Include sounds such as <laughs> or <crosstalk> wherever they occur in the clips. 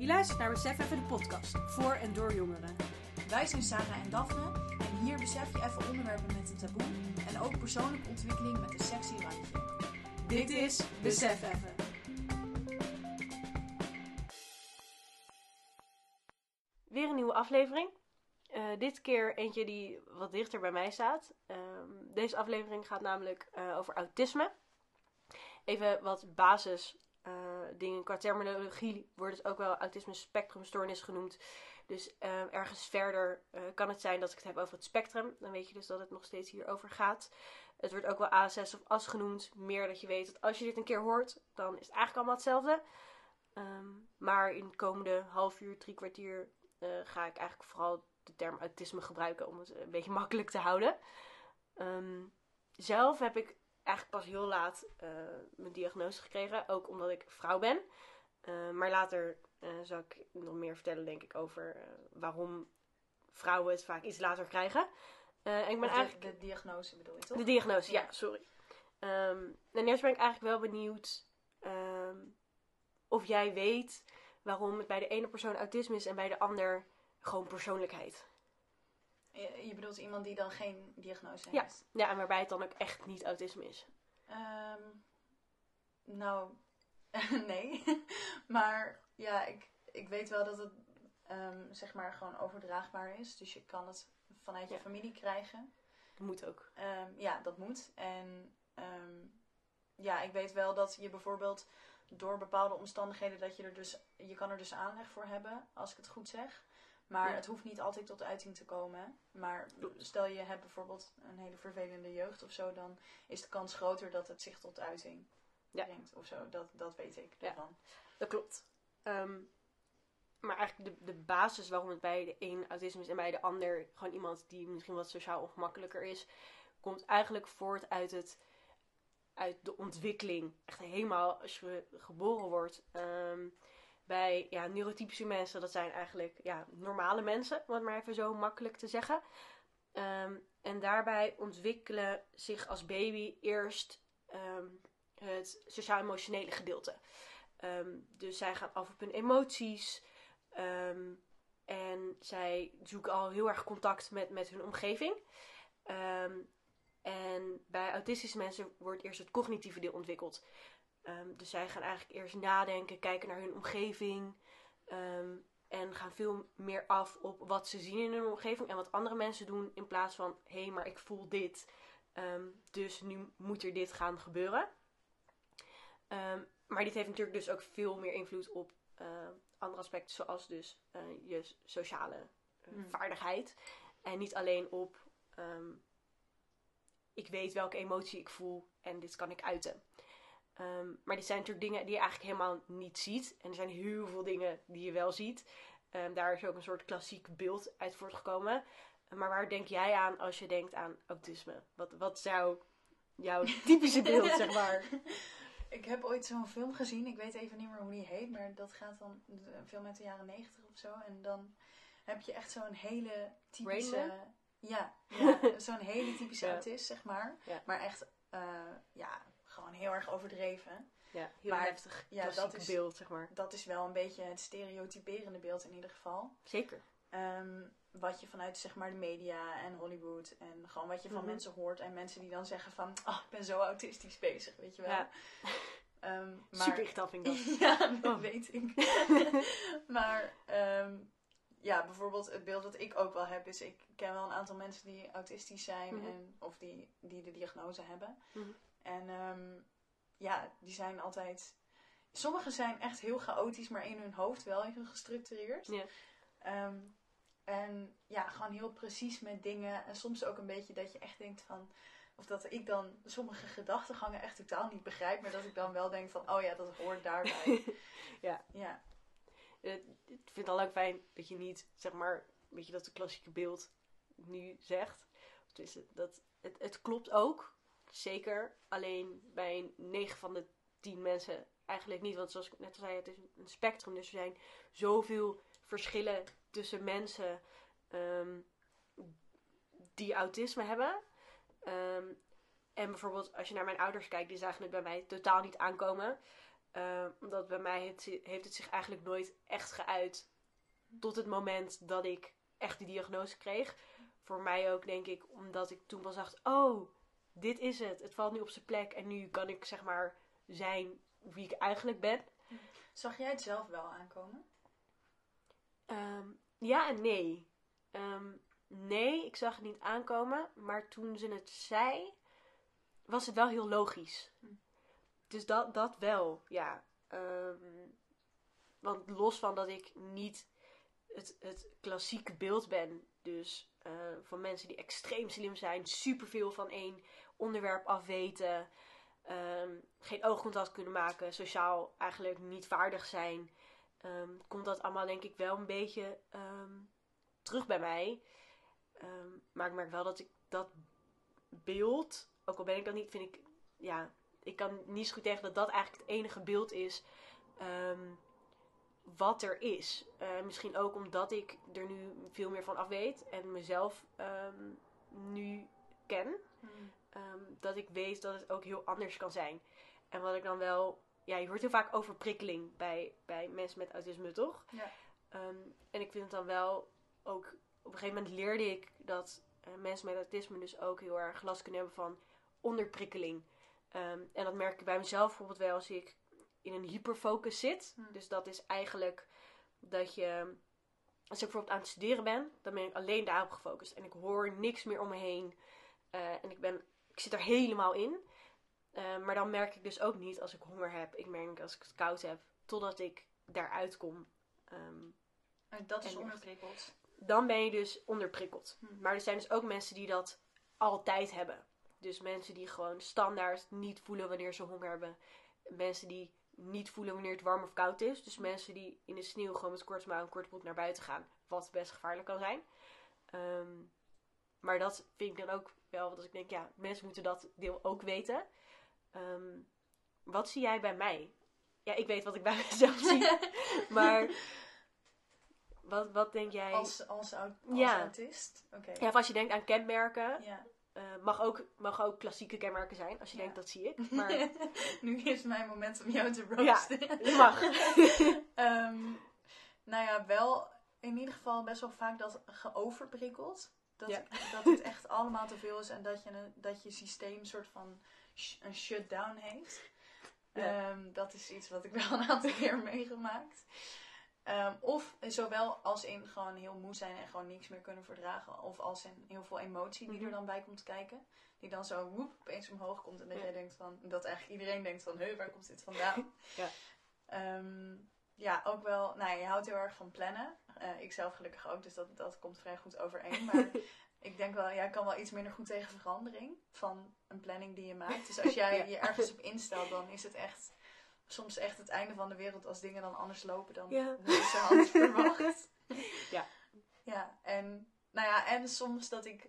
Je luistert naar Besef Even de podcast, voor en door jongeren. Wij zijn Sarah en Daphne en hier besef je even onderwerpen met een taboe en ook persoonlijke ontwikkeling met een sexy randje. Dit is Besef Even. Weer een nieuwe aflevering. Eh, dit keer eentje die wat dichter bij mij staat. Ehm, deze aflevering gaat namelijk eh, over autisme. Even wat basis dingen qua terminologie wordt het ook wel autisme spectrumstoornis genoemd. Dus eh, ergens verder eh, kan het zijn dat ik het heb over het spectrum. Dan weet je dus dat het nog steeds hierover gaat. Het wordt ook wel ASS of AS genoemd. Meer dat je weet dat als je dit een keer hoort, dan is het eigenlijk allemaal hetzelfde. Ehm, maar in het komende half uur, drie kwartier eh, ga ik eigenlijk vooral de term autisme gebruiken om het een beetje makkelijk te houden. Ehm, zelf heb ik eigenlijk pas heel laat eh, mijn diagnose gekregen, ook omdat ik vrouw ben. Eh, maar later eh, zal ik nog meer vertellen, denk ik, over waarom vrouwen het vaak iets later krijgen. En ik ben Of eigenlijk de, de diagnose bedoel je toch? de diagnose, ja, Ja. sorry. Ehm, en eerst ben ik eigenlijk wel benieuwd ehm, of jij weet waarom het bij de ene persoon autisme is en bij de ander gewoon persoonlijkheid. Je, je bedoelt iemand die dan geen diagnose Ja. heeft? Ja, en waarbij het dan ook echt niet autisme is. Ehm, nou, <laughs> nee. <laughs> maar ja, ik, ik weet wel dat het ehm, zeg maar gewoon overdraagbaar is. Dus je kan het vanuit je familie krijgen. Dat moet ook. Ehm, ja, dat moet. En ja, ik weet wel dat je bijvoorbeeld door bepaalde omstandigheden dat je er dus, je kan er dus aanleg voor hebben, als ik het goed zeg. Maar Ja. het hoeft niet altijd tot uiting te komen. Maar stel je hebt bijvoorbeeld een hele vervelende jeugd of zo, dan is de kans groter dat het zich tot uiting Ja. brengt of zo. Dat, dat weet ik Ja. ervan. Dat klopt. Ehm, maar eigenlijk de, de basis waarom het bij de een autisme is en bij de ander gewoon iemand die misschien wat sociaal ongemakkelijker is, komt eigenlijk voort uit het uit de ontwikkeling. Echt helemaal als je geboren wordt. Ehm, bij ja, neurotypische mensen, dat zijn eigenlijk ja, normale mensen, om het maar even zo makkelijk te zeggen. Ehm, en daarbij ontwikkelen zich als baby eerst ehm, het sociaal-emotionele gedeelte. Ehm, dus zij gaan af op hun emoties. en zij zoeken al heel erg contact met, met hun omgeving. En bij autistische mensen wordt eerst het cognitieve deel ontwikkeld. Ehm, dus zij gaan eigenlijk eerst nadenken, kijken naar hun omgeving. ehm, en gaan veel meer af op wat ze zien in hun omgeving en wat andere mensen doen. In plaats van, hé, hey, maar ik voel dit. ehm, dus nu moet er dit gaan gebeuren. Maar dit heeft natuurlijk dus ook veel meer invloed op eh, andere aspecten, zoals dus eh, je sociale eh, Hmm. vaardigheid. En niet alleen op ik weet welke emotie ik voel en dit kan ik uiten. Ehm, maar dit zijn natuurlijk dingen die je eigenlijk helemaal niet ziet. En er zijn heel veel dingen die je wel ziet. Ehm, daar is ook een soort klassiek beeld uit voortgekomen. Maar waar denk jij aan als je denkt aan autisme? Wat, wat zou jouw <laughs> typische beeld, zeg maar? <laughs> Ik heb ooit zo'n film gezien, ik weet even niet meer hoe die heet, maar dat gaat dan een film uit de jaren negentig of zo. En dan heb je echt zo'n hele typische. Ja, ja <laughs> zo'n hele typische Ja. autist, zeg maar. Ja. Maar echt, eh, ja, gewoon heel erg overdreven. Ja, heel Maar- heftig ja, dat is- beeld, zeg maar. Dat is wel een beetje het stereotyperende beeld in ieder geval. Zeker. Ehm, wat je vanuit zeg maar de media en Hollywood en gewoon wat je van Mhm. mensen hoort. En mensen die dan zeggen van, oh, ik ben zo autistisch bezig, weet je wel. Ja. <laughs> Ehm, maar... Super irritant vind ik dat. <laughs> Ja, dat Oh. weet ik. <laughs> maar ehm, ja, bijvoorbeeld het beeld dat ik ook wel heb is, ik ken wel een aantal mensen die autistisch zijn Mhm. en, of die, die de diagnose hebben. Mhm. En ehm, ja, die zijn altijd, sommigen zijn echt heel chaotisch, maar in hun hoofd wel heel gestructureerd. Ja. Ehm, en ja, gewoon heel precies met dingen. En soms ook een beetje dat je echt denkt van. Of dat ik dan sommige gedachtegangen echt totaal niet begrijp. Maar dat ik dan wel denk van, oh ja, dat hoort daarbij. <laughs> Ja. Ja. Eh, ik vind het al lang fijn dat je niet, zeg maar, weet je, dat de klassieke beeld nu zegt. Dus dat, het, het klopt ook, zeker. Alleen bij 9 van de 10 mensen eigenlijk niet. Want zoals ik net al zei, het is een spectrum. Dus er zijn zoveel verschillen tussen mensen ehm, die autisme hebben. Ehm, en bijvoorbeeld als je naar mijn ouders kijkt, die zagen het bij mij totaal niet aankomen. Eh, omdat bij mij heeft, heeft het zich eigenlijk nooit echt geuit. Tot het moment dat ik echt die diagnose kreeg. Voor mij ook, denk ik, omdat ik toen pas dacht: oh, dit is het. Het valt nu op zijn plek. En nu kan ik zeg maar zijn wie ik eigenlijk ben. Zag jij het zelf wel aankomen? Ehm, ja en nee. Ehm, nee, ik zag het niet aankomen. Maar toen ze het zei, was het wel heel logisch. Hm. Dus dat, dat wel, ja. Ehm, want los van dat ik niet het, het klassieke beeld ben. Dus eh, van mensen die extreem slim zijn, superveel van één onderwerp afweten. ehm, geen oogcontact kunnen maken, sociaal eigenlijk niet vaardig zijn. ehm, komt dat allemaal denk ik wel een beetje ehm, terug bij mij. Maar ik merk wel dat ik dat beeld, ook al ben ik dat niet, vind ik, ja, ik kan niet zo goed tegen dat dat eigenlijk het enige beeld is wat er is. Eh, misschien ook omdat ik er nu veel meer van af weet en mezelf ehm, nu ken, ehm, dat ik weet dat het ook heel anders kan zijn. En wat ik dan wel, ja, je hoort heel vaak over prikkeling bij, bij mensen met autisme, toch? Ja. Ehm, en ik vind het dan wel ook, op een gegeven moment leerde ik dat eh, mensen met autisme dus ook heel erg last kunnen hebben van onderprikkeling. En dat merk ik bij mezelf bijvoorbeeld wel als ik in een hyperfocus zit. Hmm. Dus dat is eigenlijk dat je, als ik bijvoorbeeld aan het studeren ben, dan ben ik alleen daarop gefocust. En ik hoor niks meer om me heen. Eh, en ik, ben, ik zit er helemaal in. Eh, maar dan merk ik dus ook niet als ik honger heb. Ik merk als ik het koud heb, totdat ik daaruit kom. Ehm, En dat is En- onderprikkeld. dan ben je dus onderprikkeld. Hm. Maar er zijn dus ook mensen die dat altijd hebben. Dus mensen die gewoon standaard niet voelen wanneer ze honger hebben. Mensen die niet voelen wanneer het warm of koud is. Dus mensen die in de sneeuw gewoon met korte mouw en korte broek naar buiten gaan. Wat best gevaarlijk kan zijn. Ehm, maar dat vind ik dan ook wel, want als ik denk, ja, mensen moeten dat deel ook weten. Ehm, wat zie jij bij mij? Ja, ik weet wat ik bij <laughs> mezelf zie. <laughs> maar wat, wat denk jij? Als, als, als Ja. autist? Oké. Ja, of als je denkt aan kenmerken, Ja. Eh, mag, ook, mag ook klassieke kenmerken zijn. Als je Ja. denkt, dat zie ik. <laughs> Maar nu is mijn moment om jou te ja, roosten. je mag. <laughs> Ehm, nou ja, wel in ieder geval best wel vaak dat geoverprikkeld. Dat, Ja. dat het echt allemaal te veel is en dat je, een, dat je systeem soort van sh- een shutdown heeft. Ja. Ehm, dat is iets wat ik wel een aantal keer meegemaakt. Ehm, of zowel als in gewoon heel moe zijn en gewoon niks meer kunnen verdragen. Of als in heel veel emotie die er Mhm. dan bij komt kijken. Die dan zo woep, opeens omhoog komt. En dat Ja. jij denkt van, dat eigenlijk iedereen denkt van, hé, waar komt dit vandaan? <laughs> Ja. Ehm, ja, ook wel, nou ja, je houdt heel erg van plannen. Eh, ik zelf gelukkig ook, dus dat, dat komt vrij goed overeen. Maar <laughs> ik denk wel, jij kan wel iets minder goed tegen verandering van een planning die je maakt. Dus als <laughs> jij Ja. je ergens op instelt, dan is het echt soms echt het einde van de wereld als dingen dan anders lopen dan Ja. ze had <laughs> verwacht. Ja. Ja, en nou ja, en soms dat ik,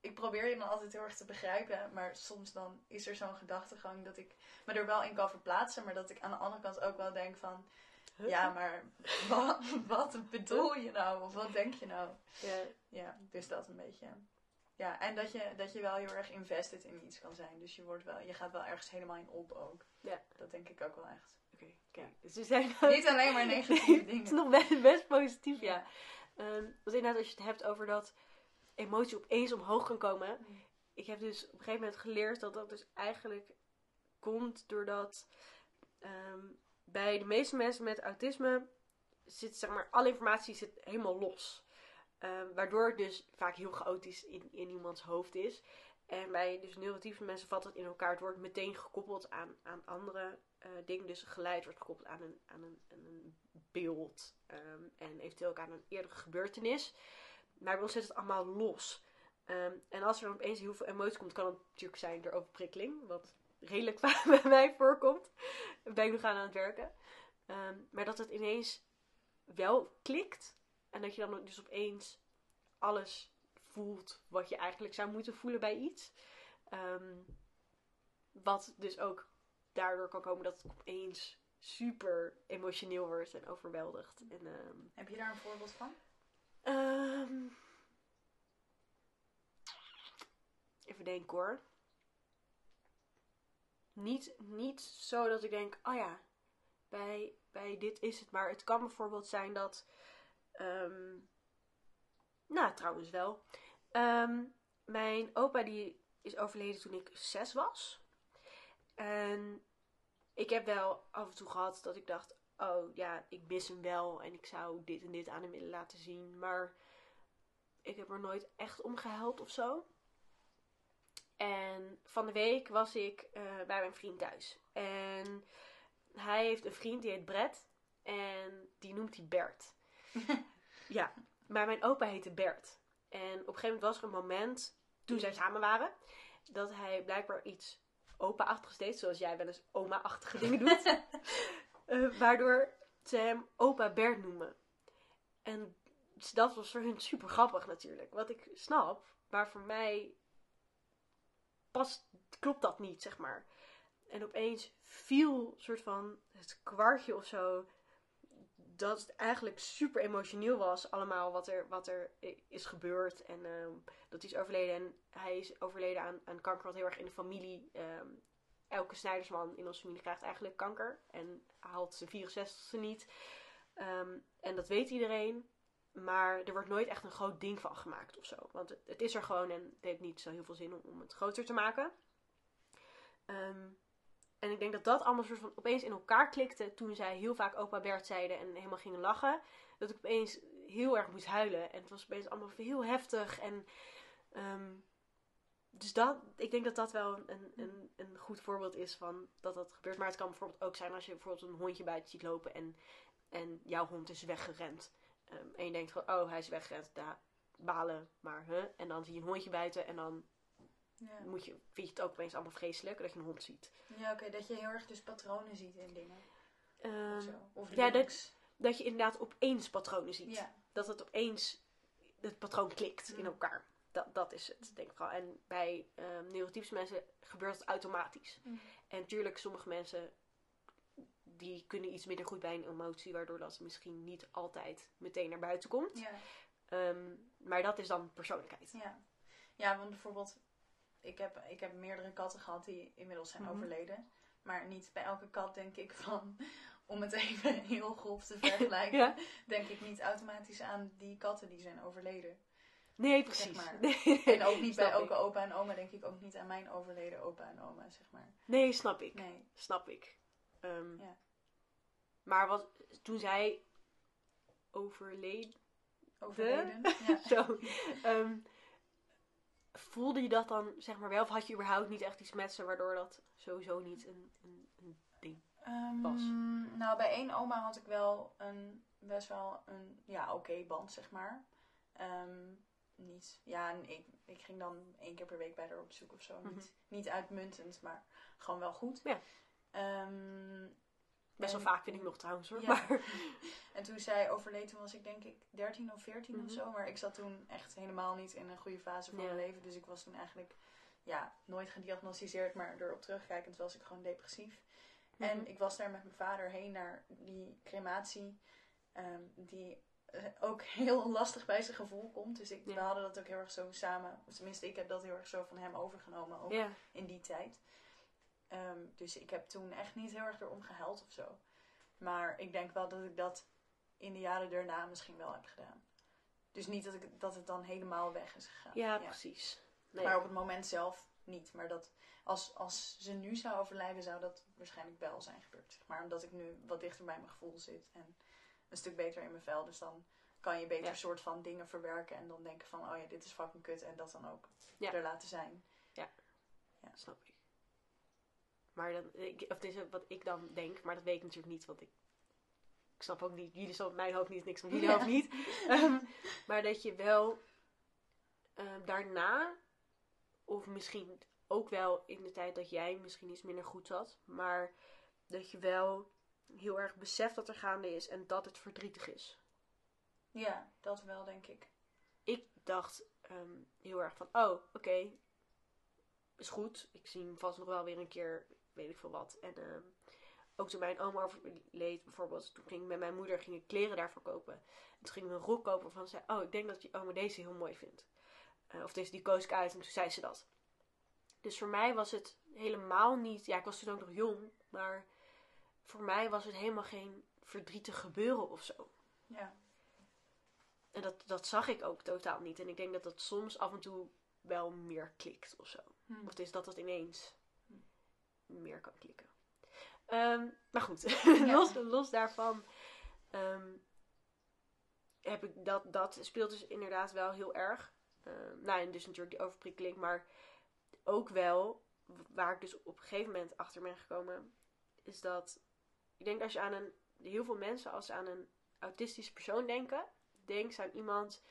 ik probeer je dan altijd heel erg te begrijpen, maar soms dan is er zo'n gedachtegang dat ik me er wel in kan verplaatsen, maar dat ik aan de andere kant ook wel denk van, ja, maar wat, <laughs> wat bedoel je nou? Of wat denk je nou? Ja. Ja, dus dat een beetje. Ja, en dat je, dat je wel heel erg invested in iets kan zijn. Dus je, wordt wel, je gaat wel ergens helemaal in op ook. Ja. Dat denk ik ook wel echt. Oké, kijk. Dus we zijn Niet alleen maar negatieve <laughs> Het is dingen. nog best, best positief, ja. Ja. Ehm, want inderdaad, als je het hebt over dat emotie opeens omhoog kan komen. Mm. Ik heb dus op een gegeven moment geleerd dat dat dus eigenlijk komt doordat ehm, bij de meeste mensen met autisme zit, zeg maar, alle informatie zit helemaal los. Ehm, waardoor het dus vaak heel chaotisch in, in iemands hoofd is. En bij dus neuratieve mensen valt het in elkaar. Het wordt meteen gekoppeld aan, aan andere eh, dingen. Dus geluid wordt gekoppeld aan een, aan een, een beeld. ehm, en eventueel ook aan een eerdere gebeurtenis. Maar bij ons zit het allemaal los. Ehm, en als er dan opeens heel veel emotie komt, kan het natuurlijk zijn door overprikkeling. Wat redelijk vaak <laughs> bij mij voorkomt. Ben ik nog aan aan het werken. Maar dat het ineens wel klikt. En dat je dan dus opeens alles voelt wat je eigenlijk zou moeten voelen bij iets. Ehm, wat dus ook daardoor kan komen dat het opeens super emotioneel wordt en overweldigd. En, ehm, Heb je daar een voorbeeld van? Ehm even denken hoor. Niet, niet zo dat ik denk, oh ja, bij, bij dit is het. Maar het kan bijvoorbeeld zijn dat. Ehm, nou, trouwens wel. Ehm, mijn opa die is overleden toen ik zes was. En ik heb wel af en toe gehad dat ik dacht: oh ja, ik mis hem wel en ik zou dit en dit aan hem willen laten zien. Maar ik heb er nooit echt om gehuild of zo. En van de week was ik eh, bij mijn vriend thuis. En hij heeft een vriend die heet Brett. En die noemt hij Bert. <laughs> ja, maar mijn opa heette Bert. En op een gegeven moment was er een moment, toen zij samen waren, dat hij blijkbaar iets opa-achtigs deed. Zoals jij wel eens oma-achtige <laughs> dingen doet. Eh, waardoor ze hem opa Bert noemen. En dat was voor hun super grappig natuurlijk. Wat ik snap, maar voor mij past, klopt dat niet, zeg maar. En opeens viel soort van het kwartje of zo. Dat het eigenlijk super emotioneel was, allemaal wat er, wat er is gebeurd. En ehm, dat hij is overleden. En hij is overleden aan, aan kanker, wat heel erg in de familie. ehm, elke snijdersman in onze familie krijgt eigenlijk kanker. En haalt zijn 64ste niet. Ehm, en dat weet iedereen. Maar er wordt nooit echt een groot ding van gemaakt of zo. Want het, is er gewoon en het heeft niet zo heel veel zin om, het groter te maken. En ik denk dat dat allemaal soort van opeens in elkaar klikte toen zij heel vaak opa Bert zeiden en helemaal gingen lachen. Dat ik opeens heel erg moest huilen. En het was opeens allemaal heel heftig. En ehm, dus dat, ik denk dat dat wel een, een, een goed voorbeeld is van dat dat gebeurt. Maar het kan bijvoorbeeld ook zijn als je bijvoorbeeld een hondje buiten ziet lopen en, en jouw hond is weggerend. Ehm, en je denkt van, oh, hij is weggerend, daar balen, maar huh? En dan zie je een hondje buiten en dan Ja, moet je, vind je het ook opeens allemaal vreselijk dat je een hond ziet. ja oké, dat je heel erg dus patronen ziet in dingen. Ehm, of zo. Of ja, dat- dat je inderdaad opeens patronen ziet. Ja, Dat het opeens, het patroon klikt in elkaar. Dat, dat is het, denk ik vooral. En bij ehm neurotypische mensen gebeurt het automatisch. Mm. En natuurlijk, sommige mensen die kunnen iets minder goed bij een emotie, waardoor dat misschien niet altijd meteen naar buiten komt. ja, Ehm, maar dat is dan persoonlijkheid. ja. Ja, want bijvoorbeeld, ik heb, ik heb meerdere katten gehad die inmiddels zijn Mhm. overleden. Maar niet bij elke kat denk ik van, <laughs> om het even heel grof te <laughs> vergelijken, Ja. denk ik niet automatisch aan die katten die zijn overleden. Nee, precies. maar. <laughs> Nee, En ook niet bij elke opa en oma denk ik ook niet aan mijn overleden opa en oma, zeg maar. Nee, snap ik. Nee. Snap ik. Ehm, Ja. Maar wat, toen zij overleed, Overleden. Ja. zo, ehm, voelde je dat dan, zeg maar wel, of had je überhaupt niet echt iets met ze, waardoor dat sowieso niet een, een, een ding Ehm, was? Nou, bij één oma had ik wel een best wel een ja, oké band, zeg maar. Ehm, niet, ja, en ik, ik ging dan één keer per week bij haar op bezoek of zo. Mhm. Niet, niet uitmuntend, maar gewoon wel goed. Ja. Ehm, Best wel en- vaak vind ik nog trouwens hoor. Ja. Maar, <laughs> En toen zij overleed, toen was ik denk ik 13 of 14 Mhm. of zo. Maar ik zat toen echt helemaal niet in een goede fase van Ja. mijn leven. Dus ik was toen eigenlijk ja, nooit gediagnosticeerd. Maar erop terugkijkend was ik gewoon depressief. En Mhm. ik was daar met mijn vader heen naar die crematie. ehm, die eh, ook <laughs> heel lastig bij zijn gevoel komt. Dus ik, Ja. we hadden dat ook heel erg zo samen. Of tenminste, ik heb dat heel erg zo van hem overgenomen. Ook in die tijd. Ehm, dus ik heb toen echt niet heel erg erom gehuild of zo. Maar ik denk wel dat ik dat in de jaren daarna misschien wel heb gedaan. Dus niet dat, ik, dat het dan helemaal weg is gegaan. ja, precies. Nee. Maar op het moment zelf niet. Maar dat als, als ze nu zou overlijden, zou dat waarschijnlijk wel zijn gebeurd. Maar omdat ik nu wat dichter bij mijn gevoel zit. En een stuk beter in mijn vel. Dus dan kan je beter Ja. soort van dingen verwerken. En dan denken van, oh ja, dit is fucking kut. En dat dan ook Ja. er laten zijn. Snap ik. Maar dan, ik, of het is wat ik dan denk, maar dat weet ik natuurlijk niet, want ik, ik snap ook niet, jullie snappen mijn hoofd niet, niks van jullie Ja. hoofd niet. <laughs> Ehm, maar dat je wel ehm, daarna, of misschien ook wel in de tijd dat jij misschien iets minder goed zat, maar dat je wel heel erg beseft dat er gaande is en dat het verdrietig is. Ja, dat wel denk ik. ik dacht ehm, heel erg van, oh, oké, is goed. Ik zie hem vast nog wel weer een keer, weet ik veel wat. En ehm, ook toen mijn oma overleed bijvoorbeeld, toen ging ik met mijn moeder ging ik kleren daarvoor kopen. En toen ging ik een rok kopen van, zei, oh, ik denk dat je oma deze heel mooi vindt. Eh, of deze, die koos ik uit en toen zei ze dat. Dus voor mij was het helemaal niet, ja, ik was toen ook nog jong, maar voor mij was het helemaal geen verdrietig gebeuren of zo. Ja. En dat, dat zag ik ook totaal niet. En ik denk dat dat soms af en toe wel meer klikt of zo. Hm. Of het is dat het ineens meer kan klikken. Ehm, maar goed, <laughs> Ja. los, los daarvan ehm, heb ik dat, dat speelt dus inderdaad wel heel erg. Ehm, nou, en dus natuurlijk die overprikkeling, maar ook wel waar ik dus op een gegeven moment achter ben gekomen, is dat ik denk als je aan een heel veel mensen als ze aan een autistisch persoon denken, denk ze aan iemand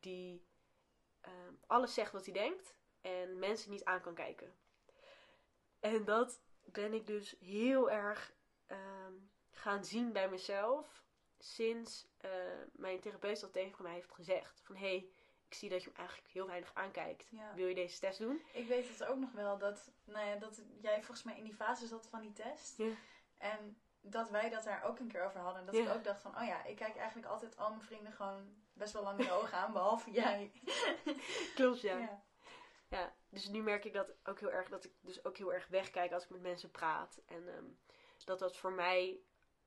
die alles zegt wat hij denkt en mensen niet aan kan kijken. En dat ben ik dus heel erg ehm, gaan zien bij mezelf sinds eh, mijn therapeut dat tegen mij heeft gezegd. Van hé, hey, ik zie dat je hem eigenlijk heel weinig aankijkt. Ja. Wil je deze test doen? Ik weet het ook nog wel dat, nou ja, dat jij volgens mij in die fase zat van die test. Ja. En dat wij dat daar ook een keer over hadden. En dat Ja. ik ook dacht van, oh ja, ik kijk eigenlijk altijd al mijn vrienden gewoon best wel lang in de ogen aan, behalve jij. <laughs> Klopt, ja. Ja. Dus nu merk ik dat ook heel erg, dat ik dus ook heel erg wegkijk als ik met mensen praat. En ehm, dat dat voor mij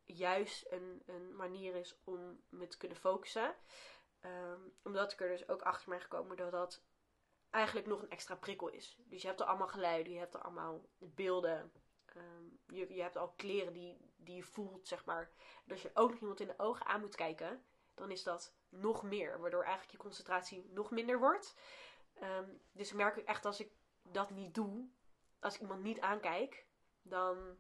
juist een, een manier is om me te kunnen focussen. Ehm, omdat ik er dus ook achter ben gekomen dat dat eigenlijk nog een extra prikkel is. Dus je hebt er allemaal geluiden, je hebt er allemaal beelden. ehm, je, je hebt al kleren die, die je voelt, zeg maar. En als je ook nog iemand in de ogen aan moet kijken, dan is dat nog meer. Waardoor eigenlijk je concentratie nog minder wordt. Ehm, dus ik merk ook echt als ik dat niet doe, als ik iemand niet aankijk, dan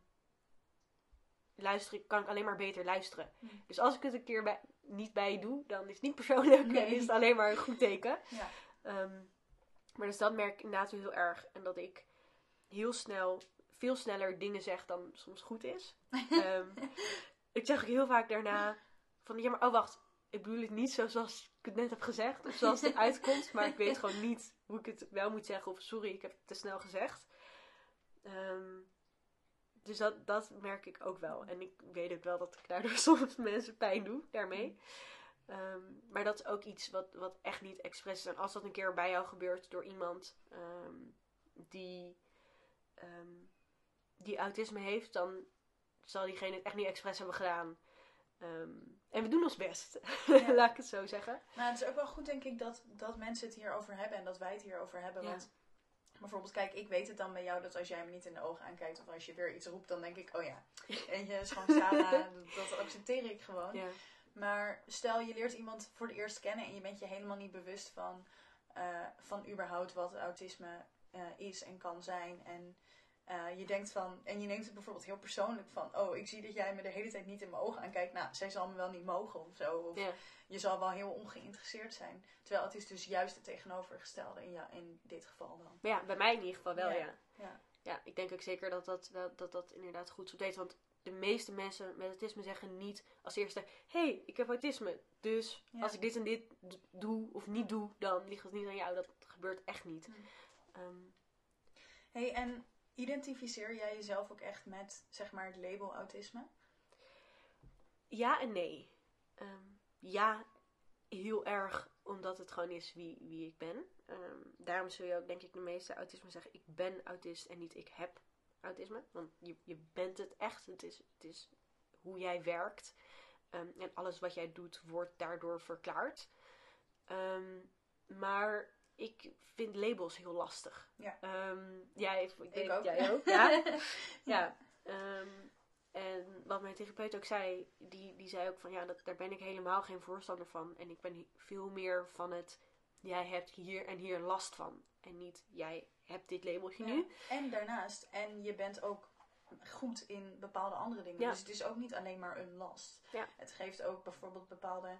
luister ik, kan ik alleen maar beter luisteren. Hmm. Dus als ik het een keer bij, niet bij je doe, dan is het niet persoonlijk, Nee. <laughs> is het alleen maar een goed teken. <laughs> Ja. Ehm, maar dus dat merk ik inderdaad heel erg. En dat ik heel snel, veel sneller dingen zeg dan soms goed is. <laughs> Ehm, ik zeg ook heel vaak daarna van, ja maar oh wacht, ik bedoel het niet zo zoals ik het net heb gezegd. Of zoals het uitkomt, maar ik weet gewoon niet hoe ik het wel moet zeggen. Of sorry, ik heb het te snel gezegd. Ehm, dus dat, dat merk ik ook wel. En ik weet ook wel dat ik daardoor <laughs> soms mensen pijn doe daarmee. Ehm, maar dat is ook iets wat, wat echt niet expres is. En als dat een keer bij jou gebeurt door iemand ehm, die, die autisme heeft, dan zal diegene het echt niet expres hebben gedaan. En we doen ons best, <laughs> Ja. laat ik het zo zeggen. Nou, het is ook wel goed, denk ik, dat, dat mensen het hierover hebben en dat wij het hierover hebben. Ja. Want bijvoorbeeld, kijk, ik weet het dan bij jou dat als jij me niet in de ogen aankijkt of als je weer iets roept, dan denk ik, oh ja, <laughs> en je is gewoon dat, dat accepteer ik gewoon. Ja. Maar stel je leert iemand voor het eerst kennen en je bent je helemaal niet bewust van, eh, van überhaupt wat autisme eh, is en kan zijn. En eh, je denkt van, en je neemt het bijvoorbeeld heel persoonlijk van, oh, ik zie dat jij me de hele tijd niet in mijn ogen aankijkt. Nou, zij zal me wel niet mogen of zo. Of Ja. je zal wel heel ongeïnteresseerd zijn. Terwijl het is dus juist het tegenovergestelde in, ja, in dit geval dan. Maar ja, bij mij in ieder geval wel, Ja. ja. Ja. Ja, ik denk ook zeker dat dat, wel- dat, dat inderdaad goed zo deed. Want de meeste mensen met autisme zeggen niet als eerste: hé, hey, ik heb autisme. Dus Ja. als ik dit en dit doe of niet doe, dan ligt het niet aan jou. Dat gebeurt echt niet. Hmm. Ehm, hey, en identificeer jij jezelf ook echt met, zeg maar, het label autisme? ja en nee. Ehm, ja, heel erg omdat het gewoon is wie, wie ik ben. Ehm, daarom zul je ook, denk ik, de meeste autisme zeggen: ik ben autist en niet ik heb autisme. Want je, je bent het echt. Het is, het is hoe jij werkt. Ehm, en alles wat jij doet wordt daardoor verklaard. Maar ik vind labels heel lastig. Ja. Ehm, ja, ik, ik denk ook. jij ook. Ja. <laughs> ja. Ehm, en wat mijn therapeut ook zei, die, die zei ook van ja, dat, daar ben ik helemaal geen voorstander van. En ik ben veel meer van het, jij hebt hier en hier last van. En niet, jij hebt dit labeltje Ja. nu. En daarnaast, en je bent ook goed in bepaalde andere dingen. Ja. Dus het is ook niet alleen maar een last. Ja. Het geeft ook bijvoorbeeld bepaalde,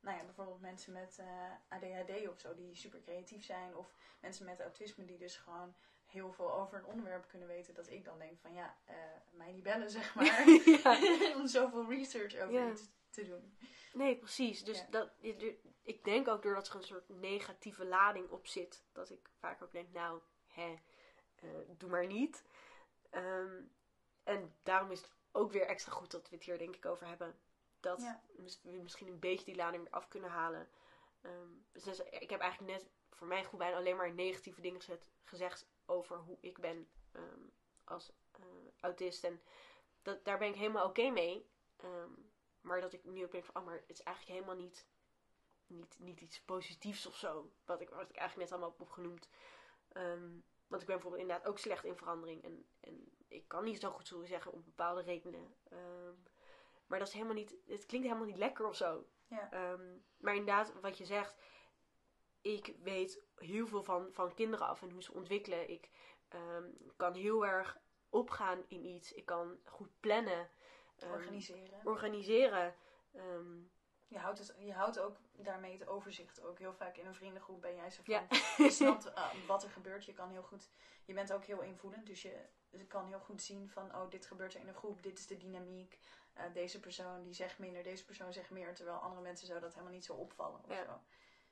nou ja, bijvoorbeeld mensen met eh, ADHD of zo, die super creatief zijn. Of mensen met autisme die dus gewoon heel veel over een onderwerp kunnen weten. Dat ik dan denk van ja, eh, mij niet bellen <laughs> zeg maar. <laughs> <laughs> Om zoveel research over Ja. iets te doen. Nee, precies. Dus Ja. dat, ik denk ook doordat er een soort negatieve lading op zit, dat ik vaak ook denk, nou, hè, eh, doe maar niet. Ehm, en daarom is het ook weer extra goed dat we het hier denk ik over hebben. Dat Ja. we misschien een beetje die lading weer af kunnen halen. Ehm, dus ik heb eigenlijk net voor mijn goed bijna alleen maar negatieve dingen gezet, gezegd over hoe ik ben ehm, als eh, autist. En dat, daar ben ik helemaal oké mee. Ehm, maar dat ik nu ook denk van, oh, maar het is eigenlijk helemaal niet, niet, niet iets positiefs of zo. Wat ik, wat ik eigenlijk net allemaal heb opgenoemd. Want ik ben bijvoorbeeld inderdaad ook slecht in verandering. En, en ik kan niet zo goed zo zeggen om bepaalde redenen. Maar dat is helemaal niet, het klinkt helemaal niet lekker of zo. Ja. Ehm, maar inderdaad, wat je zegt, ik weet heel veel van, van kinderen af en hoe ze ontwikkelen. Ik ehm, kan heel erg opgaan in iets. Ik kan goed plannen. ehm, Organiseren. organiseren. Je houdt, het, je houdt ook daarmee het overzicht. Ook heel vaak in een vriendengroep ben jij zo van... Ja. Je snapt eh, <laughs> wat er gebeurt. Je kan heel goed... Je bent ook heel invoelend. Dus je, je kan heel goed zien van... Oh, dit gebeurt er in een groep. Dit is de dynamiek. Eh, deze persoon die zegt minder. Deze persoon zegt meer. Terwijl andere mensen zou dat helemaal niet zo opvallen. Of Ja. zo.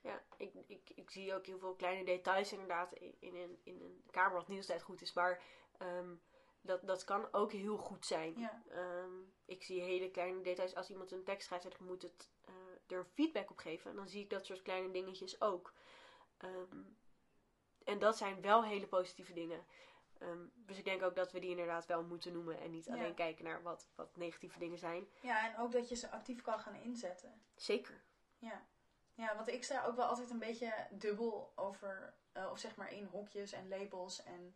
ja, ik, ik, ik zie ook heel veel kleine details inderdaad in, in, een, in een kamer wat niet altijd goed is. Maar ehm, dat, dat kan ook heel goed zijn. Ja. Ehm, ik zie hele kleine details. Als iemand een tekst schrijft en ik moet het, eh, er feedback op geven, dan zie ik dat soort kleine dingetjes ook. Ehm, en dat zijn wel hele positieve dingen. Ehm, dus ik denk ook dat we die inderdaad wel moeten noemen en niet Ja. alleen kijken naar wat, wat negatieve dingen zijn. ja, en ook dat je ze actief kan gaan inzetten. Zeker. Ja. Ja, want ik sta ook wel altijd een beetje dubbel over, eh, of zeg maar in hokjes en labels. En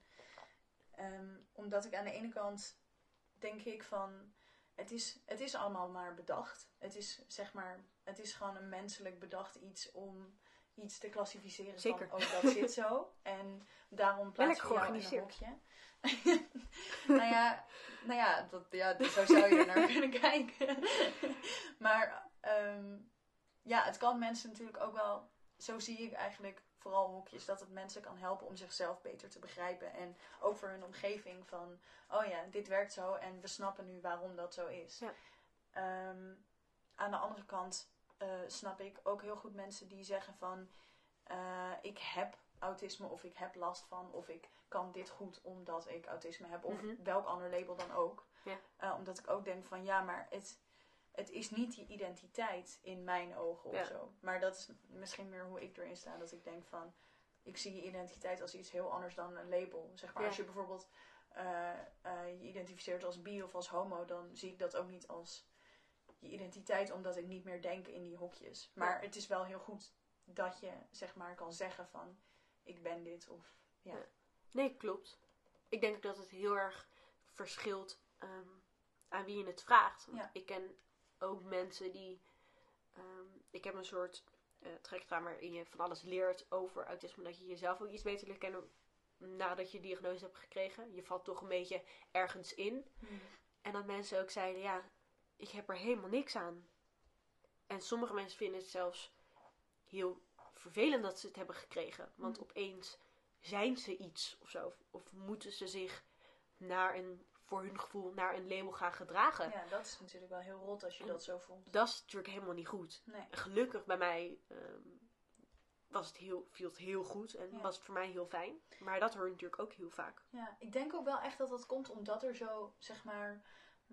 ehm, omdat ik aan de ene kant denk ik van, het is, het is allemaal maar bedacht. Het is zeg maar, het is gewoon een menselijk bedacht iets om iets te klassificeren Zeker. van, oh dat zit zo. En daarom plaats ik jou in een hokje. <laughs> nou ja, nou ja, dat, ja, zo zou je er naar <laughs> kunnen kijken. maar ehm, ja, het kan mensen natuurlijk ook wel, zo zie ik eigenlijk vooral hokjes, dat het mensen kan helpen om zichzelf beter te begrijpen. En ook voor hun omgeving van, oh ja, dit werkt zo en we snappen nu waarom dat zo is. Ja. Ehm, aan de andere kant eh, snap ik ook heel goed mensen die zeggen van, eh, ik heb autisme of ik heb last van of ik kan dit goed omdat ik autisme heb of Mhm. welk ander label dan ook. Ja. Eh, omdat ik ook denk van ja, maar het, het is niet die identiteit in mijn ogen of zo. Maar dat is misschien meer hoe ik erin sta. Dat ik denk van ik zie je identiteit als iets heel anders dan een label. Zeg maar Ja. als je bijvoorbeeld je identificeert als bi of als homo, dan zie ik dat ook niet als je identiteit, omdat ik niet meer denk in die hokjes. Maar het is wel heel goed dat je zeg maar kan zeggen van ik ben dit of ja. Ja. Nee, klopt. Ik denk dat het heel erg verschilt ehm, aan wie je het vraagt. Want Ja. ik ken ook mensen die. ehm, ik heb een soort eh traject waarin je van alles leert over autisme. Dat je jezelf ook iets beter leert kennen nadat je diagnose hebt gekregen. Je valt toch een beetje ergens in. En dat mensen ook zeiden: ja, ik heb er helemaal niks aan. En sommige mensen vinden het zelfs heel vervelend dat ze het hebben gekregen. Want Mhm. opeens zijn ze iets of zo. Of, moeten ze zich naar een, voor hun gevoel naar een label gaan gedragen. Ja, dat is natuurlijk wel heel rot als je dat zo voelt. Dat is natuurlijk helemaal niet goed. Nee. Gelukkig bij mij ehm, was het heel, viel het heel goed en Ja. was het voor mij heel fijn. Maar dat hoor je natuurlijk ook heel vaak. Ja, ik denk ook wel echt dat dat komt omdat er zo, zeg maar,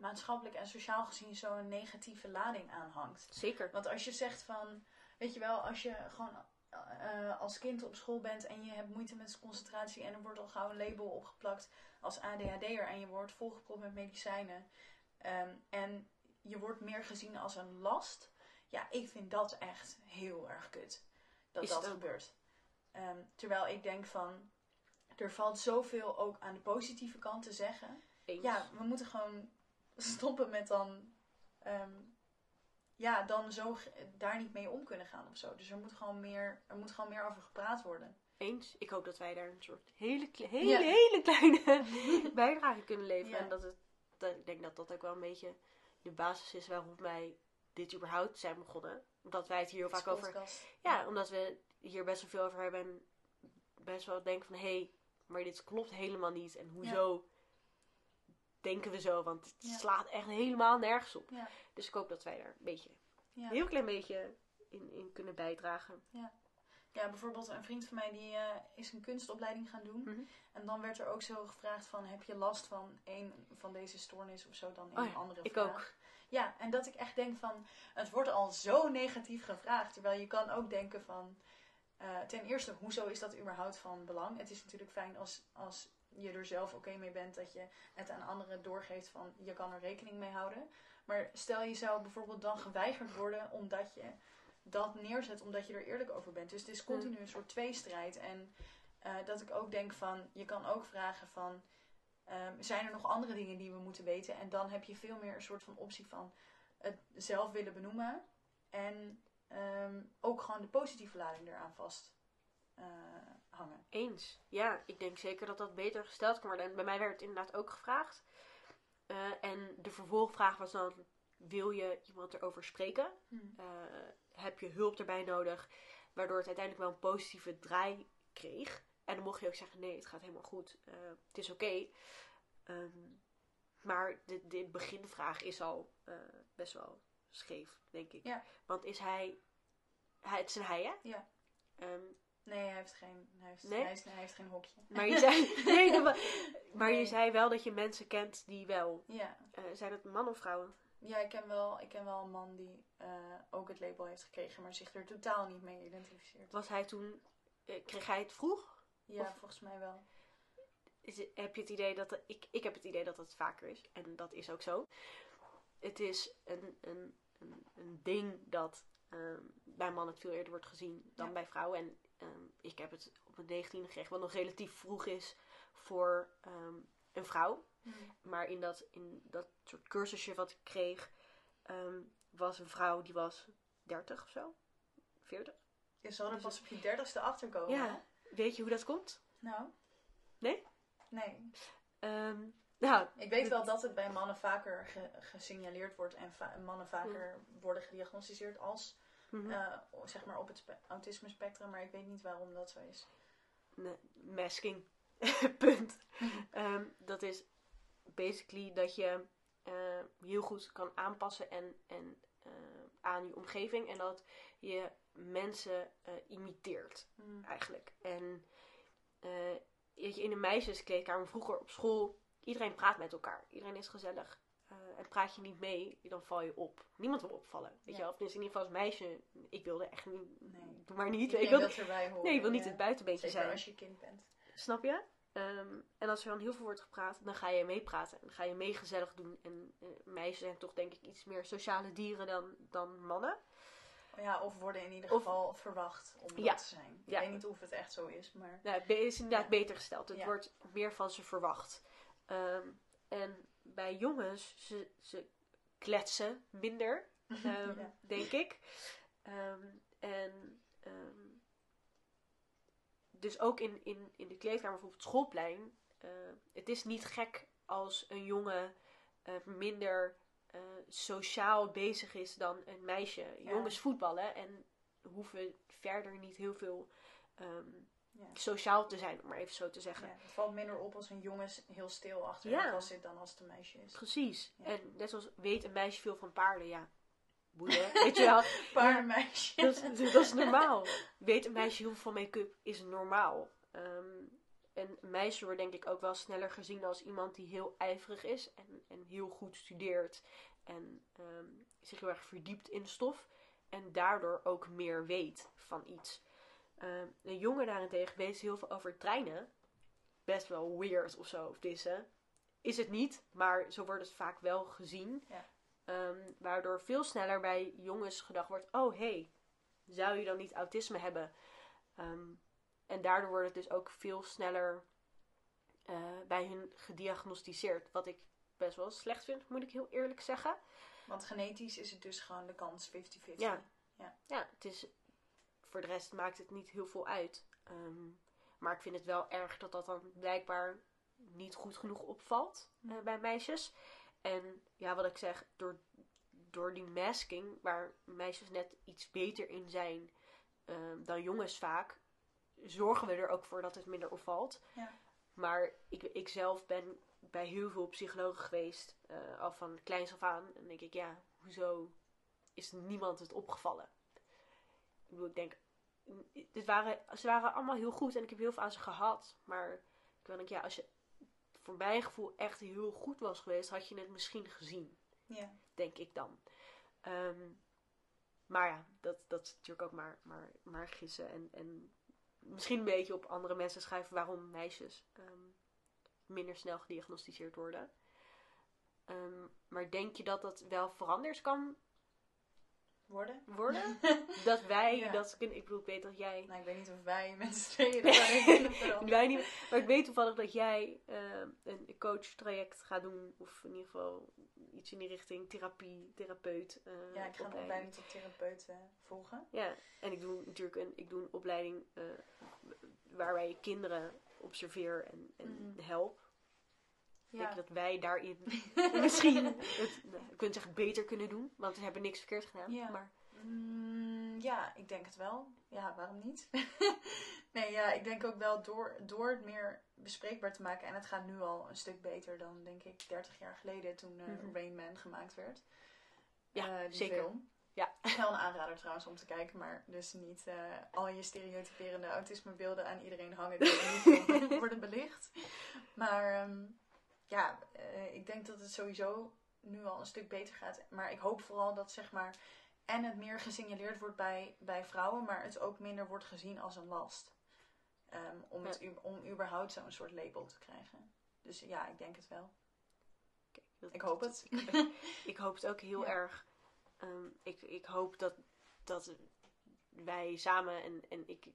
maatschappelijk en sociaal gezien zo'n negatieve lading aan hangt. Zeker. Want als je zegt van, weet je wel, als je gewoon eh, als kind op school bent en je hebt moeite met concentratie en er wordt al gauw een label opgeplakt als ADHD'er en je wordt volgepropt met medicijnen ehm, en je wordt meer gezien als een last. Ja, ik vind dat echt heel erg kut. Dat Is dat gebeurt. Ehm, terwijl ik denk van, er valt zoveel ook aan de positieve kant te zeggen. Eens. Ja, we moeten gewoon stoppen met dan. ehm, ja, dan zo daar niet mee om kunnen gaan of zo. Dus er moet gewoon meer, er moet gewoon meer over gepraat worden. Eens. Ik hoop dat wij daar een soort hele, hele, Ja. hele kleine <laughs> bijdrage kunnen leveren. Ja. En dat het, dat, ik denk dat dat ook wel een beetje de basis is waarom wij dit überhaupt zijn begonnen. Omdat wij het hier heel vaak over. Ja, omdat we hier best wel veel over hebben en best wel denken van hé, hey, maar dit klopt helemaal niet. En hoezo denken we zo? Want het Ja. slaat echt helemaal nergens op. Ja. Dus ik hoop dat wij daar een beetje, Ja. een heel klein beetje in, in kunnen bijdragen. ja, bijvoorbeeld een vriend van mij die eh, is een kunstopleiding gaan doen. Mhm. En dan werd er ook zo gevraagd van, heb je last van een van deze stoornis of zo dan in Oh een ja, andere ik vraag. ook. Ja, en dat ik echt denk van, het wordt al zo negatief gevraagd. Terwijl je kan ook denken van, eh, ten eerste, hoezo is dat überhaupt van belang? Het is natuurlijk fijn als, als je er zelf oké mee bent dat je het aan anderen doorgeeft van je kan er rekening mee houden. Maar stel je zou bijvoorbeeld dan geweigerd worden omdat je dat neerzet omdat je er eerlijk over bent. Dus het is continu een soort tweestrijd. En eh, dat ik ook denk van, je kan ook vragen van, ehm, zijn er nog andere dingen die we moeten weten? En dan heb je veel meer een soort van optie van het zelf willen benoemen. En ehm, ook gewoon de positieve lading eraan vast eh, hangen. Eens. Ja, ik denk zeker dat dat beter gesteld kan worden. En bij mij werd het inderdaad ook gevraagd. Eh, en de vervolgvraag was dan: wil je iemand erover spreken? Eh, heb je hulp erbij nodig? Waardoor het uiteindelijk wel een positieve draai kreeg. En dan mocht je ook zeggen: nee, het gaat helemaal goed. Eh, het is oké. Ehm, maar de, de beginvraag is al best wel scheef, denk ik. Ja. Want is hij, hij. Het is een hij, hè? Ja. Ehm, Nee, hij heeft geen, hij heeft, Nee? hij heeft, hij heeft geen hokje. maar je zei, <laughs> nee, dat maar je zei wel dat je mensen kent die wel. Ja. eh, zijn het mannen of vrouwen? Ja, ik ken wel, ik ken wel een man die eh, ook het label heeft gekregen, maar zich er totaal niet mee identificeert. Was hij toen. eh, kreeg hij het vroeg? Ja, Of- volgens mij wel. Is, heb je het idee dat. ik, ik heb het idee dat het vaker is. En dat is ook zo. Het is een, een, een, een ding dat ehm, bij mannen veel eerder wordt gezien dan Ja. bij vrouwen. En ehm, ik heb het op mijn 19e gekregen, wat nog relatief vroeg is voor ehm, een vrouw. Maar in dat, in dat soort cursusje wat ik kreeg, ehm, was een vrouw die was 30 of zo. 40. Je zal er Dus pas op je dertigste achterkomen. Ja. hè? Weet je hoe dat komt? Nou? Nee? Nee. Nou, Ik weet wel dat het bij mannen vaker ge- gesignaleerd wordt en va- mannen vaker worden gediagnosticeerd als, mhm. eh, zeg maar, op het spe- autisme spectrum, maar ik weet niet waarom dat zo is. Nee, masking. <laughs> Punt. Ehm, dat is basically dat je eh, heel goed kan aanpassen en, en, eh, aan je omgeving. En dat je mensen imiteert, Hmm. eigenlijk. En je, in een meisjeskleedkamer vroeger op school, iedereen praat met elkaar. Iedereen is gezellig. En praat je niet mee, dan val je op. Niemand wil opvallen. Weet Ja. je wel? Of tenminste, in ieder geval als meisje. Ik wilde echt niet. Nee. Doe maar niet. Ik wil, dat erbij horen. nee, ik wil niet ja. het buitenbeentje zijn. als je kind bent. Snap je? Ehm, en als er dan heel veel wordt gepraat, dan ga je meepraten. En dan ga je mee gezellig doen. En eh, meisjes zijn toch denk ik iets meer sociale dieren dan, dan mannen. Ja, of worden in ieder Of- geval verwacht om Ja. dat te zijn. Ik Ja. weet niet of het echt zo is, maar... Nou, het is inderdaad Ja. beter gesteld. Het Ja. wordt meer van ze verwacht. Ehm, en bij jongens, ze, ze kletsen minder, <laughs> ehm, Ja. denk ik. Ehm, en ehm, dus ook in, in, in de kleedkamer, bijvoorbeeld schoolplein. het is niet gek als een jongen eh, minder eh, sociaal bezig is dan een meisje. Ja. Jongens voetballen en hoeven verder niet heel veel Ja. sociaal te zijn, om maar even zo te zeggen. Ja, het valt minder op als een jongen heel stil achter Ja. de zit dan als het een meisje is. Precies. En net zoals weet een meisje veel van paarden, ja. Boeien, <laughs> weet je wel. <laughs> Paardenmeisje. Dat, is- dat is normaal. Weet een meisje heel veel van make-up is normaal. Ehm, en meisjes worden denk ik ook wel sneller gezien als iemand die heel ijverig is en, en heel goed studeert. En ehm, zich heel erg verdiept in stof. En daardoor ook meer weet van iets. Ehm, een jongen daarentegen weet heel veel over treinen. Best wel weird of zo, of dissen. Is het niet, maar zo wordt het vaak wel gezien. Ja. Ehm, waardoor veel sneller bij jongens gedacht wordt: oh hé, hey, zou je dan niet autisme hebben? Ehm, en daardoor wordt het dus ook veel sneller eh, bij hun gediagnosticeerd. Wat ik best wel slecht vind, moet ik heel eerlijk zeggen. Want genetisch is het dus gewoon de kans 50-50. Ja. Ja, het is, voor de rest maakt het niet heel veel uit. Ehm, maar ik vind het wel erg dat dat dan blijkbaar niet goed genoeg opvalt eh, Mhm. bij meisjes. En ja, wat ik zeg, door, door die masking, waar meisjes net iets beter in zijn ehm, dan jongens vaak, zorgen we er ook voor dat het minder opvalt. Ja. Maar ik, ik zelf ben bij heel veel psychologen geweest, eh, al van kleins af aan. En denk ik, ja, hoezo is niemand het opgevallen? Ik bedoel, ik denk, dit waren, ze waren allemaal heel goed en ik heb heel veel aan ze gehad. Maar ik denk, ja, als je voor mijn gevoel echt heel goed was geweest, had je het misschien gezien, Ja. denk ik dan. Ehm, maar ja, dat, dat is natuurlijk ook maar, maar, maar gissen. En, en misschien een beetje op andere mensen schrijven waarom meisjes ehm, minder snel gediagnosticeerd worden. Ehm, maar denk je dat dat wel veranderd kan Worden? worden? <laughs> dat wij Ja. dat kunnen. Ik bedoel, ik weet dat jij. Nou, ik weet niet of wij met z'n tweeën dat. Wij niet, maar ik weet toevallig dat jij eh, een coach-traject gaat doen, of in ieder geval iets in die richting therapie, therapeut. eh, Ja, ik ga een opleiding. opleiding tot therapeut eh, volgen. Ja, en ik doe natuurlijk een, ik doe een opleiding waarbij ik kinderen observeer en, en help. Ik Ja. denk dat wij daarin <laughs> misschien het, nou, niet zeggen beter kunnen doen, want we hebben niks verkeerd gedaan. Ja. Maar Mm, ja, ik denk het wel. Ja, waarom niet? <laughs> nee, ja, ik denk ook wel door, door het meer bespreekbaar te maken. En het gaat nu al een stuk beter dan, denk ik, 30 jaar geleden toen Mhm. Rain Man gemaakt werd. Ja, Eh, die zeker. Film. Ja. <laughs> Wel een aanrader trouwens om te kijken, maar dus niet eh, al je stereotyperende autismebeelden aan iedereen hangen die worden belicht. Maar ehm, ja, eh, ik denk dat het sowieso nu al een stuk beter gaat. Maar ik hoop vooral dat zeg maar en het meer gesignaleerd wordt bij, bij vrouwen, maar het ook minder wordt gezien als een last. Ehm, om, het, om überhaupt zo'n soort label te krijgen. Dus ja, ik denk het wel. kijk, dat- Ik hoop het. <laughs> ik hoop het ook heel Ja. erg. Ehm, ik, ik hoop dat, dat wij samen en, en ik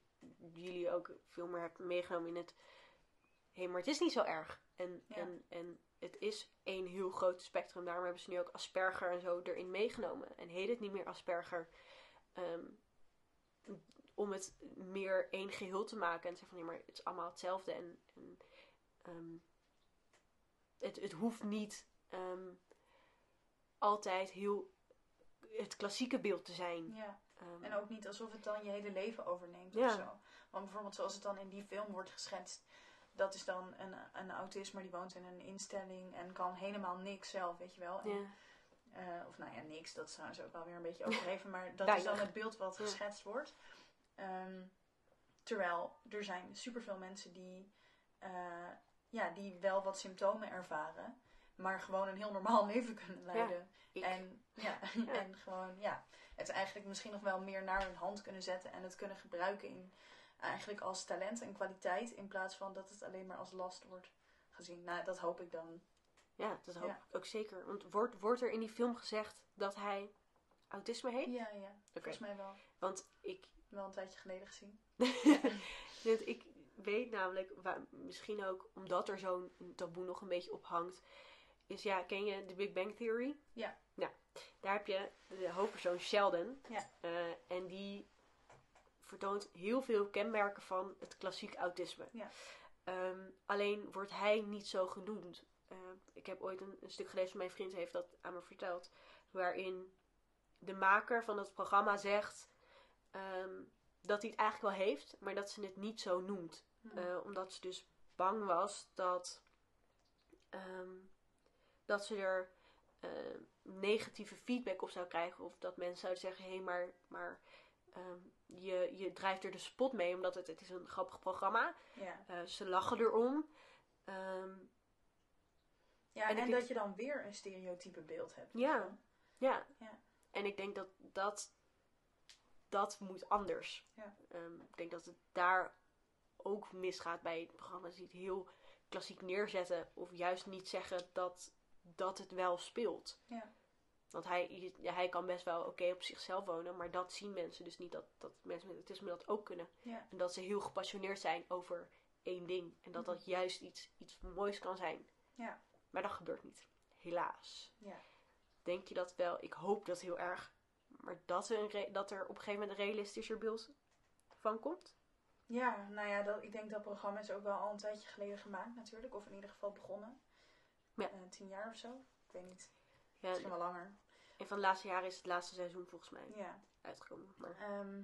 jullie ook veel meer hebben meegenomen in het. Hé, hey, maar het is niet zo erg. En, Ja. en, en het is één heel groot spectrum. Daarom hebben ze nu ook Asperger en zo erin meegenomen. En heet het niet meer Asperger. Ehm, om het meer één geheel te maken. En zeggen van, nee, maar het is allemaal hetzelfde. En, en ehm, het, het hoeft niet ehm, altijd heel het klassieke beeld te zijn. ja. En ook niet alsof het dan je hele leven overneemt Ja. of zo. Want bijvoorbeeld zoals het dan in die film wordt geschetst. Dat is dan een, een autist, maar die woont in een instelling en kan helemaal niks zelf, weet je wel. En, ja. eh, of nou ja, niks, dat is trouwens ook wel weer een beetje overdreven. Maar dat is dan het beeld wat geschetst wordt. Ehm, terwijl er zijn superveel mensen die, eh, ja, die wel wat symptomen ervaren. Maar gewoon een heel normaal <laughs> leven kunnen leiden. En, ja, <laughs> Ja. en gewoon, ja, het eigenlijk misschien nog wel meer naar hun hand kunnen zetten en het kunnen gebruiken in, eigenlijk als talent en kwaliteit, in plaats van dat het alleen maar als last wordt gezien. Nou, dat hoop ik dan. Ja, dat hoop Ja. ik ook zeker. Want wordt, wordt er in die film gezegd dat hij autisme heeft? Ja, ja, volgens mij wel. Want ik, Wel een tijdje geleden gezien. <laughs> want ik weet namelijk, waar, misschien ook omdat er zo'n taboe nog een beetje op hangt, is ja, ken je de Big Bang Theory? Ja. Nou, daar heb je de hoofdpersoon Sheldon. Ja. Eh, en die vertoont heel veel kenmerken van het klassiek autisme. Ja. Ehm, alleen wordt hij niet zo genoemd. Eh, ik heb ooit een, een stuk gelezen, mijn vriend heeft dat aan me verteld, waarin de maker van het programma zegt ehm, dat hij het eigenlijk wel heeft, maar dat ze het niet zo noemt. Hm. Eh, omdat ze dus bang was dat, ehm, dat ze er negatieve feedback op zou krijgen. Of dat mensen zouden zeggen, hé, hey, maar, maar ehm, je, je drijft er de spot mee, omdat het, het is een grappig programma. ja. Eh, ze lachen erom. Ehm, ja, En dat je dan weer een stereotype beeld hebt. Ja. ja. Ja. En ik denk dat dat, dat moet anders. Ja. Ehm, ik denk dat het daar ook misgaat bij programma's die het heel klassiek neerzetten. Of juist niet zeggen dat, dat het wel speelt. Ja. Want hij, ja, hij kan best wel oké op zichzelf wonen. Maar dat zien mensen dus niet. Dat, dat mensen met autisme dat ook kunnen. Ja. En dat ze heel gepassioneerd zijn over één ding. En dat dat juist iets, iets moois kan zijn. Ja. Maar dat gebeurt niet. Helaas. Ja. Denk je dat wel? Ik hoop dat heel erg. Maar dat er, een dat er op een gegeven moment een realistischer beeld van komt? Ja, nou ja, dat, ik denk dat programma is ook wel al een tijdje geleden gemaakt natuurlijk. Of in ieder geval begonnen. Ja. Eh, tien jaar of zo. Ik weet niet. Ja, Misschien wel langer. En van de laatste jaren is het laatste seizoen volgens mij Ja. uitgekomen. Maar Ehm,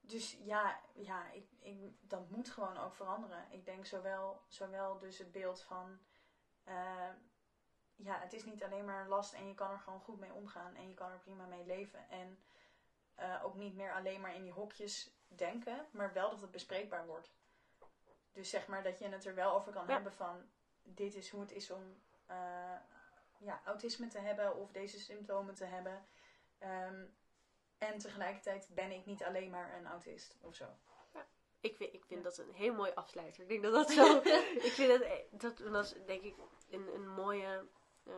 dus ja, ja ik, ik, dat moet gewoon ook veranderen. Ik denk zowel, zowel dus het beeld van... eh, ja, het is niet alleen maar een last en je kan er gewoon goed mee omgaan. En je kan er prima mee leven. En eh, ook niet meer alleen maar in die hokjes denken. Maar wel dat het bespreekbaar wordt. Dus zeg maar dat je het er wel over kan Ja. hebben van... Dit is hoe het is om eh, ja, autisme te hebben of deze symptomen te hebben. Ehm, en tegelijkertijd ben ik niet alleen maar een autist of zo. Ik vind, ik vind dat een heel mooi afsluiter. Ik denk dat dat zo... <laughs> ik vind dat, eh, dat, is denk ik een, een mooie eh,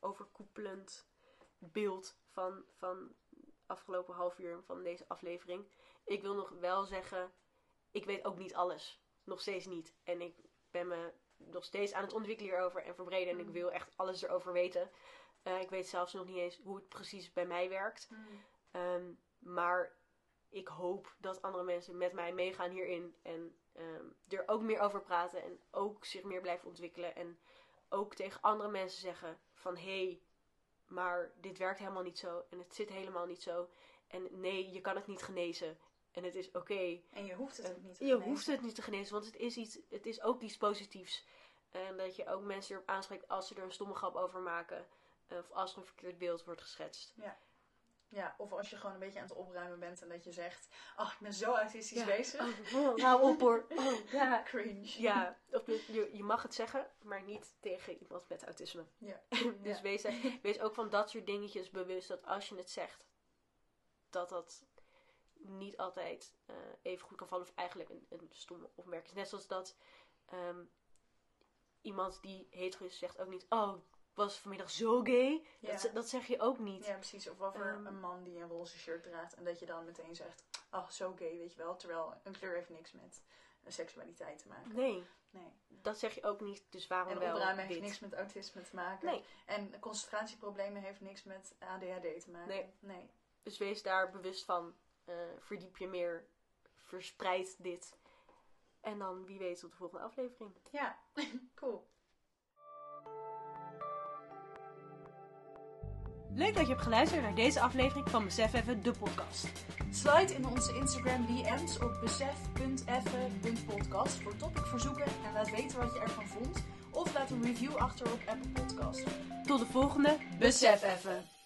overkoepelend beeld van, van afgelopen half uur van deze aflevering. Ik wil nog wel zeggen, ik weet ook niet alles. Nog steeds niet. En ik ben me nog steeds aan het ontwikkelen hierover en verbreden. En ik Mm. wil echt alles erover weten. Eh, ik weet zelfs nog niet eens hoe het precies bij mij werkt. Ehm, maar ik hoop dat andere mensen met mij meegaan hierin. En ehm, er ook meer over praten. En ook zich meer blijven ontwikkelen. En ook tegen andere mensen zeggen van... Hé, hey, maar dit werkt helemaal niet zo. En het zit helemaal niet zo. En nee, je kan het niet genezen. En het is oké. En je hoeft het ook niet te Je genezen. hoeft het niet te genezen, want het is, iets, het is ook iets positiefs. En dat je ook mensen erop aanspreekt als ze er een stomme grap over maken. Of als er een verkeerd beeld wordt geschetst. Ja, of als je gewoon een beetje aan het opruimen bent en dat je zegt... Oh, ik ben zo autistisch Ja. bezig. Oh, oh, hou op hoor. Oh, <laughs> ja. Cringe. Ja, of je, je, je mag het zeggen, maar niet tegen iemand met autisme. Ja. <laughs> dus Ja. Wees, <laughs> wees ook van dat soort dingetjes bewust dat als je het zegt, dat dat niet altijd eh, even goed kan vallen. Of eigenlijk een, een stomme opmerking is. Net zoals dat ehm, iemand die hetero is zegt ook niet, oh, was vanmiddag zo gay. Ja. Dat, dat zeg je ook niet. Ja, precies. Of over Ehm. een man die een roze shirt draagt en dat je dan meteen zegt, oh, zo gay, weet je wel. Terwijl een kleur heeft niks met eh, seksualiteit te maken. Nee, Nee. dat zeg je ook niet. Dus waarom En wel opruimen heeft dit? niks met autisme te maken. Nee. En concentratieproblemen heeft niks met ADHD te maken. Nee. nee. Dus wees daar bewust van. Eh, verdiep je meer. Verspreid dit. En dan wie weet tot de volgende aflevering. Ja, <laughs> cool. Leuk dat je hebt geluisterd naar deze aflevering van Besef Even, de podcast. Slide in onze Instagram DM's op besef.effen.podcast voor topicverzoeken en laat weten wat je ervan vond. Of laat een review achter op Apple Podcast. Tot de volgende. Besef Even.